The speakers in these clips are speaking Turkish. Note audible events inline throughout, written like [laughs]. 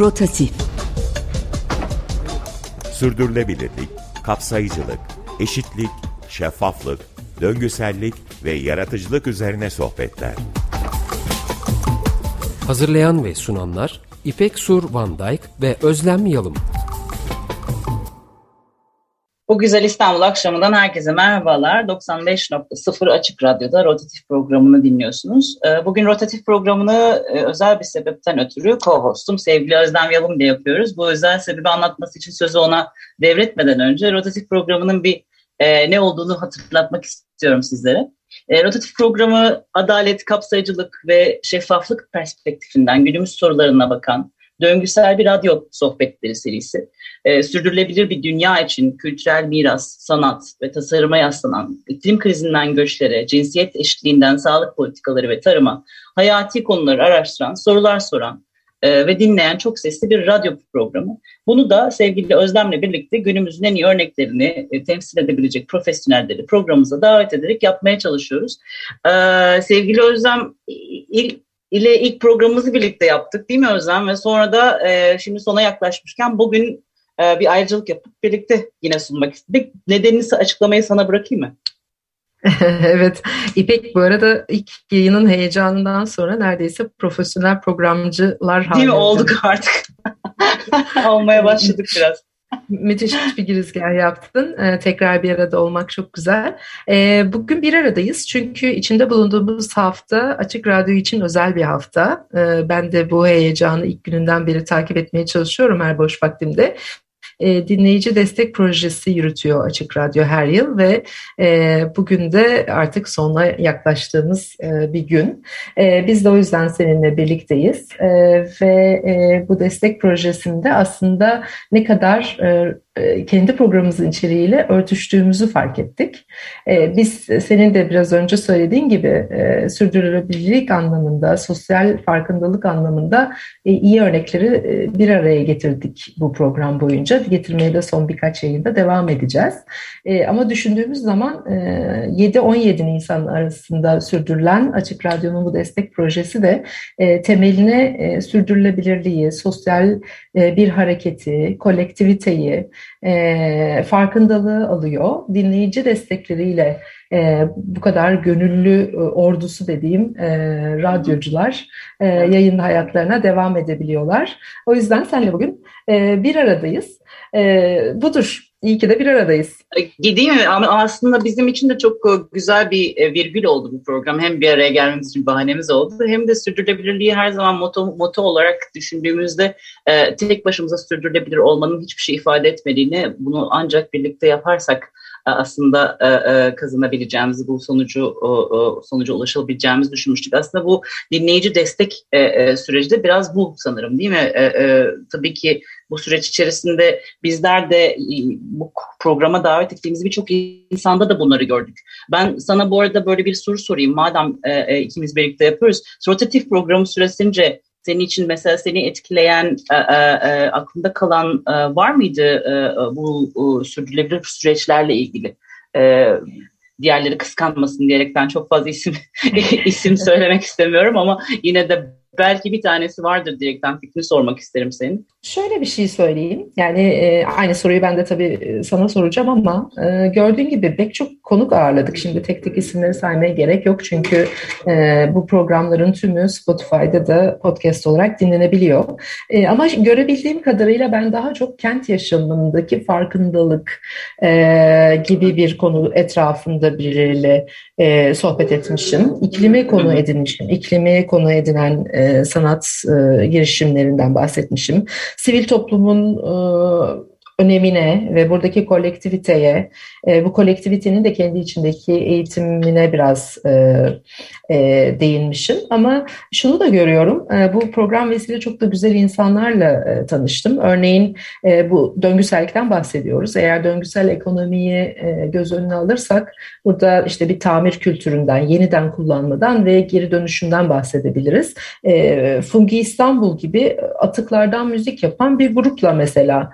Rotatif Sürdürülebilirlik, kapsayıcılık, eşitlik, şeffaflık, döngüsellik ve yaratıcılık üzerine sohbetler. Hazırlayan ve sunanlar İpek Sur Van Dijk ve Özlem Yalım. Bu güzel İstanbul akşamından herkese merhabalar. 95.0 Açık Radyo'da Rotatif programını dinliyorsunuz. Ee, bugün Rotatif programını e, özel bir sebepten ötürü co-hostum sevgili Özlem Yalım ile yapıyoruz. Bu özel sebebi anlatması için sözü ona devretmeden önce Rotatif programının bir e, ne olduğunu hatırlatmak istiyorum sizlere. E, rotatif programı adalet, kapsayıcılık ve şeffaflık perspektifinden günümüz sorularına bakan döngüsel bir radyo sohbetleri serisi. E, sürdürülebilir bir dünya için kültürel miras, sanat ve tasarıma yaslanan iklim krizinden göçlere, cinsiyet eşitliğinden sağlık politikaları ve tarıma hayati konuları araştıran, sorular soran, e, ve dinleyen çok sesli bir radyo programı. Bunu da sevgili Özlem'le birlikte günümüzün en iyi örneklerini e, temsil edebilecek profesyonelleri programımıza davet ederek yapmaya çalışıyoruz. E, sevgili Özlem ilk ile ilk programımızı birlikte yaptık değil mi Özlem? Ve sonra da e, şimdi sona yaklaşmışken bugün e, bir ayrıcalık yapıp birlikte yine sunmak istedik. Nedenini açıklamayı sana bırakayım mı? [laughs] evet, İpek bu arada ilk yayının heyecanından sonra neredeyse profesyonel programcılar halinde. Değil mi? Olduk artık. [laughs] Olmaya başladık biraz. Müthiş bir girizgah yaptın. Ee, tekrar bir arada olmak çok güzel. Ee, bugün bir aradayız çünkü içinde bulunduğumuz hafta Açık Radyo için özel bir hafta. Ee, ben de bu heyecanı ilk gününden beri takip etmeye çalışıyorum her boş vaktimde e, dinleyici destek projesi yürütüyor Açık Radyo her yıl ve e, bugün de artık sonuna yaklaştığımız e, bir gün. Biz de o yüzden seninle birlikteyiz ve bu destek projesinde aslında ne kadar kendi programımızın içeriğiyle örtüştüğümüzü fark ettik. E, biz senin de biraz önce söylediğin gibi e, sürdürülebilirlik anlamında, sosyal farkındalık anlamında iyi örnekleri bir araya getirdik bu program boyunca. Getirmeye de son birkaç yayında devam edeceğiz. Ama düşündüğümüz zaman 7-17 Nisan arasında sürdürülen Açık Radyo'nun bu destek projesi de temeline sürdürülebilirliği, sosyal bir hareketi, kolektiviteyi, e, farkındalığı alıyor. Dinleyici destekleriyle e, bu kadar gönüllü e, ordusu dediğim e, radyocular e, yayın hayatlarına devam edebiliyorlar. O yüzden senle bugün e, bir aradayız. E, budur. İyi ki de bir aradayız. Gideyim mi? Ama aslında bizim için de çok e, güzel bir e, virgül oldu bu program. Hem bir araya gelmemiz için bahanemiz oldu. Hem de sürdürülebilirliği her zaman moto, moto olarak düşündüğümüzde e, tek başımıza sürdürülebilir olmanın hiçbir şey ifade etmediğini, bunu ancak birlikte yaparsak e, aslında e, e, kazanabileceğimiz, bu sonucu sonuca ulaşabileceğimizi düşünmüştük. Aslında bu dinleyici destek süreci de biraz bu sanırım değil mi? Tabii ki bu süreç içerisinde bizler de bu programa davet ettiğimiz birçok insanda da bunları gördük. Ben sana bu arada böyle bir soru sorayım. Madem ikimiz birlikte yapıyoruz. Rotatif programı süresince senin için mesela seni etkileyen, e, e, e, aklında kalan e, var mıydı e, bu e, sürdürülebilir süreçlerle ilgili? E, diğerleri kıskanmasın diyerekten çok fazla isim [laughs] isim söylemek istemiyorum ama yine de belki bir tanesi vardır diyerekten fikrini sormak isterim senin. Şöyle bir şey söyleyeyim. Yani e, aynı soruyu ben de tabii e, sana soracağım ama e, gördüğün gibi pek çok konuk ağırladık. Şimdi tek tek isimleri saymaya gerek yok. Çünkü e, bu programların tümü Spotify'da da podcast olarak dinlenebiliyor. E, ama görebildiğim kadarıyla ben daha çok kent yaşamındaki farkındalık e, gibi bir konu etrafında birileriyle e, sohbet etmişim. İklimi konu edinmişim. İklimi konu edinen e, sanat e, girişimlerinden bahsetmişim. Sivil toplumun e, önemine ve buradaki kolektiviteye, e, bu kolektivitenin de kendi içindeki eğitimine biraz e, e, değinmişim. Ama şunu da görüyorum, e, bu program vesile çok da güzel insanlarla e, tanıştım. Örneğin e, bu döngüsellikten bahsediyoruz. Eğer döngüsel ekonomiyi e, göz önüne alırsak, burada işte bir tamir kültüründen, yeniden kullanmadan ve geri dönüşümden bahsedebiliriz. E, Fungi İstanbul gibi atıklardan müzik yapan bir grupla mesela.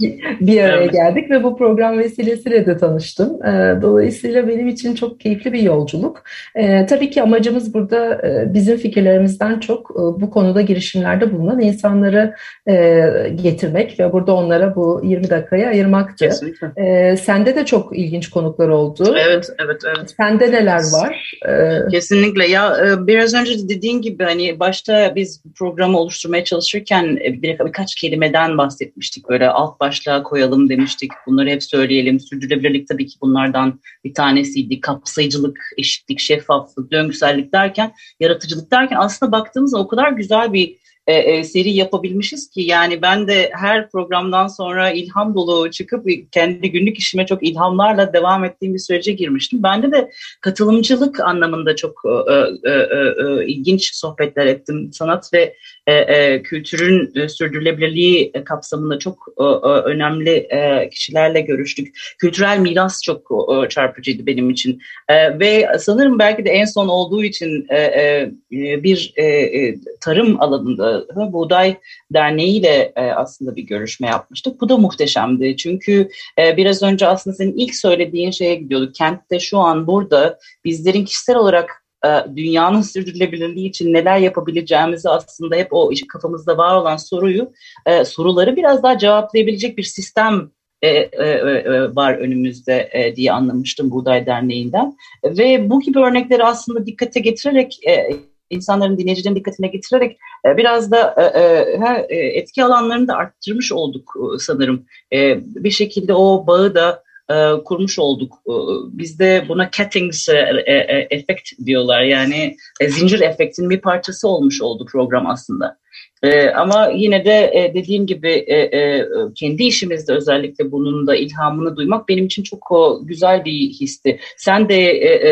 [laughs] bir araya evet. geldik ve bu program vesilesiyle de tanıştım. Ee, dolayısıyla benim için çok keyifli bir yolculuk. Ee, tabii ki amacımız burada e, bizim fikirlerimizden çok e, bu konuda girişimlerde bulunan insanları e, getirmek ve burada onlara bu 20 dakikayı ayırmaktı. Kesinlikle. Ee, sende de çok ilginç konuklar oldu. Evet, evet, evet. Sende neler var? Kesinlikle. Ya biraz önce dediğin gibi hani başta biz programı oluşturmaya çalışırken bir, birkaç kelimeden bahsetmiştik. Böyle alt başlığa koyalım demiştik. Bunları hep söyleyelim. Sürdürülebilirlik tabii ki bunlardan bir tanesiydi. Kapsayıcılık, eşitlik, şeffaflık, döngüsellik derken, yaratıcılık derken aslında baktığımızda o kadar güzel bir e, e, seri yapabilmişiz ki yani ben de her programdan sonra ilham dolu çıkıp kendi günlük işime çok ilhamlarla devam ettiğim bir sürece girmiştim. Bende de katılımcılık anlamında çok e, e, e, e, ilginç sohbetler ettim. Sanat ve e, e, kültürün e, sürdürülebilirliği kapsamında çok önemli kişilerle görüştük. Kültürel miras çok çarpıcıydı benim için. Ve sanırım belki de en son olduğu için bir tarım alanında Buğday Derneği ile aslında bir görüşme yapmıştık. Bu da muhteşemdi. Çünkü biraz önce aslında senin ilk söylediğin şeye gidiyorduk. Kentte şu an burada bizlerin kişisel olarak dünyanın sürdürülebilirliği için neler yapabileceğimizi aslında hep o kafamızda var olan soruyu e, soruları biraz daha cevaplayabilecek bir sistem e, e, e, var önümüzde e, diye anlamıştım Buğday Derneği'nden. Ve bu gibi örnekleri aslında dikkate getirerek e, insanların dinleyicilerin dikkatine getirerek e, biraz da e, e, etki alanlarını da arttırmış olduk sanırım. Bir şekilde o bağı da kurmuş olduk. Bizde buna Cattings efekt diyorlar. Yani zincir efektin bir parçası olmuş oldu program aslında. E, ama yine de e, dediğim gibi e, e, kendi işimizde özellikle bunun da ilhamını duymak benim için çok güzel bir histi. Sen de e, e,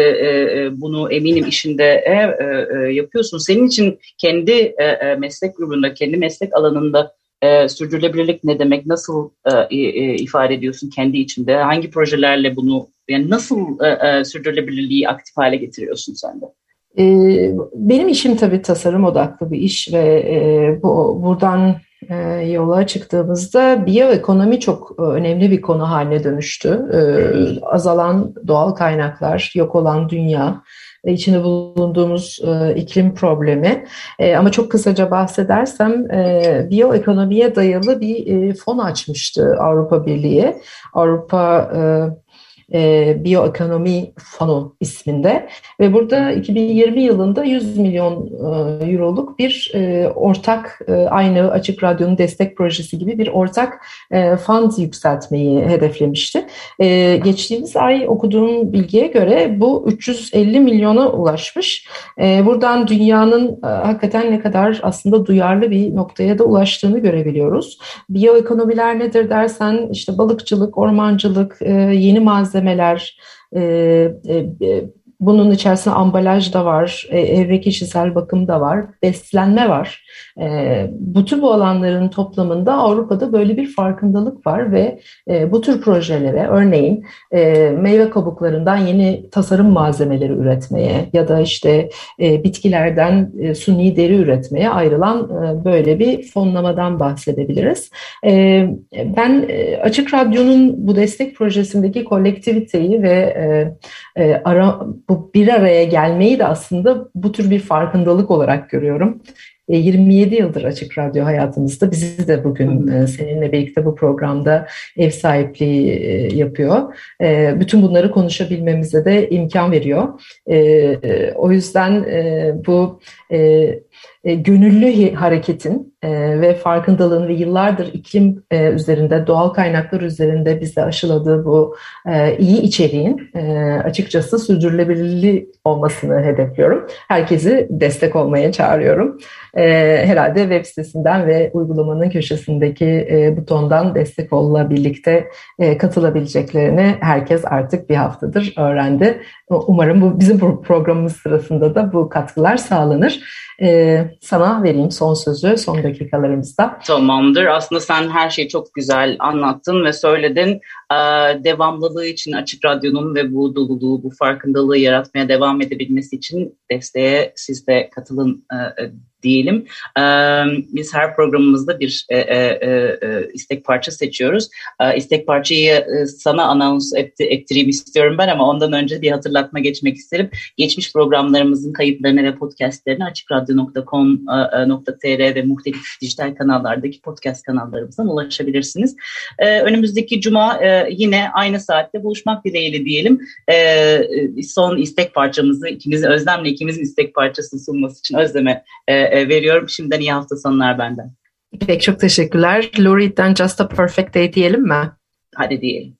e, bunu eminim işinde e, e, yapıyorsun. Senin için kendi e, e, meslek grubunda, kendi meslek alanında e, sürdürülebilirlik ne demek? Nasıl e, e, ifade ediyorsun kendi içinde? Hangi projelerle bunu, yani nasıl e, e, sürdürülebilirliği aktif hale getiriyorsun sen de? Ee, benim işim tabii tasarım odaklı bir iş ve e, bu buradan e, yola çıktığımızda biyoekonomi çok e, önemli bir konu haline dönüştü. Azalan doğal kaynaklar, yok olan dünya içinde bulunduğumuz iklim problemi. Ama çok kısaca bahsedersem biyoekonomiye dayalı bir fon açmıştı Avrupa Birliği. Avrupa e, Biyoekonomi Fonu isminde ve burada 2020 yılında 100 milyon e, euroluk bir e, ortak e, aynı Açık Radyo'nun destek projesi gibi bir ortak e, fund yükseltmeyi hedeflemişti. E, geçtiğimiz ay okuduğum bilgiye göre bu 350 milyona ulaşmış. E, buradan dünyanın e, hakikaten ne kadar aslında duyarlı bir noktaya da ulaştığını görebiliyoruz. Biyoekonomiler nedir dersen işte balıkçılık, ormancılık, e, yeni malzeme malzemeler, e, e, bunun içerisinde ambalaj da var, e, evre kişisel bakım da var, beslenme var. E, bütün bu alanların toplamında Avrupa'da böyle bir farkındalık var ve e, bu tür projelere örneğin e, meyve kabuklarından yeni tasarım malzemeleri üretmeye ya da işte e, bitkilerden e, suni deri üretmeye ayrılan e, böyle bir fonlamadan bahsedebiliriz. E, ben e, Açık Radyo'nun bu destek projesindeki kolektiviteyi ve e, e, ara, bu bir araya gelmeyi de aslında bu tür bir farkındalık olarak görüyorum. 27 e, yıldır Açık Radyo hayatımızda. Bizi de bugün e, seninle birlikte bu programda ev sahipliği e, yapıyor. Bütün bunları konuşabilmemize de imkan veriyor. O yüzden bu gönüllü hareketin ve farkındalığın ve yıllardır iklim üzerinde, doğal kaynaklar üzerinde bize aşıladığı bu iyi içeriğin açıkçası sürdürülebilirliği olmasını hedefliyorum. Herkesi destek olmaya çağırıyorum e, herhalde web sitesinden ve uygulamanın köşesindeki e, butondan destek olla birlikte e, katılabileceklerini herkes artık bir haftadır öğrendi. Umarım bu bizim programımız sırasında da bu katkılar sağlanır. E, sana vereyim son sözü son dakikalarımızda. Tamamdır. Aslında sen her şeyi çok güzel anlattın ve söyledin. Ee, devamlılığı için Açık Radyo'nun ve bu doluluğu, bu farkındalığı yaratmaya devam edebilmesi için desteğe siz de katılın e, diyelim. Biz her programımızda bir e, e, e, istek parça seçiyoruz. İstek parçayı sana anons ettireyim istiyorum ben ama ondan önce bir hatırlatma geçmek isterim. Geçmiş programlarımızın kayıtlarını ve podcastlerini açıkradyo.com.tr ve muhtelif dijital kanallardaki podcast kanallarımızdan ulaşabilirsiniz. Önümüzdeki cuma yine aynı saatte buluşmak dileğiyle diyelim. Son istek parçamızı ikimizin Özlem'le ikimizin istek parçası sunması için Özlem'e veriyorum. Şimdiden iyi hafta sonlar benden. Pek çok teşekkürler. Lou Reed'den Just a Perfect Day diyelim mi? Hadi diyelim.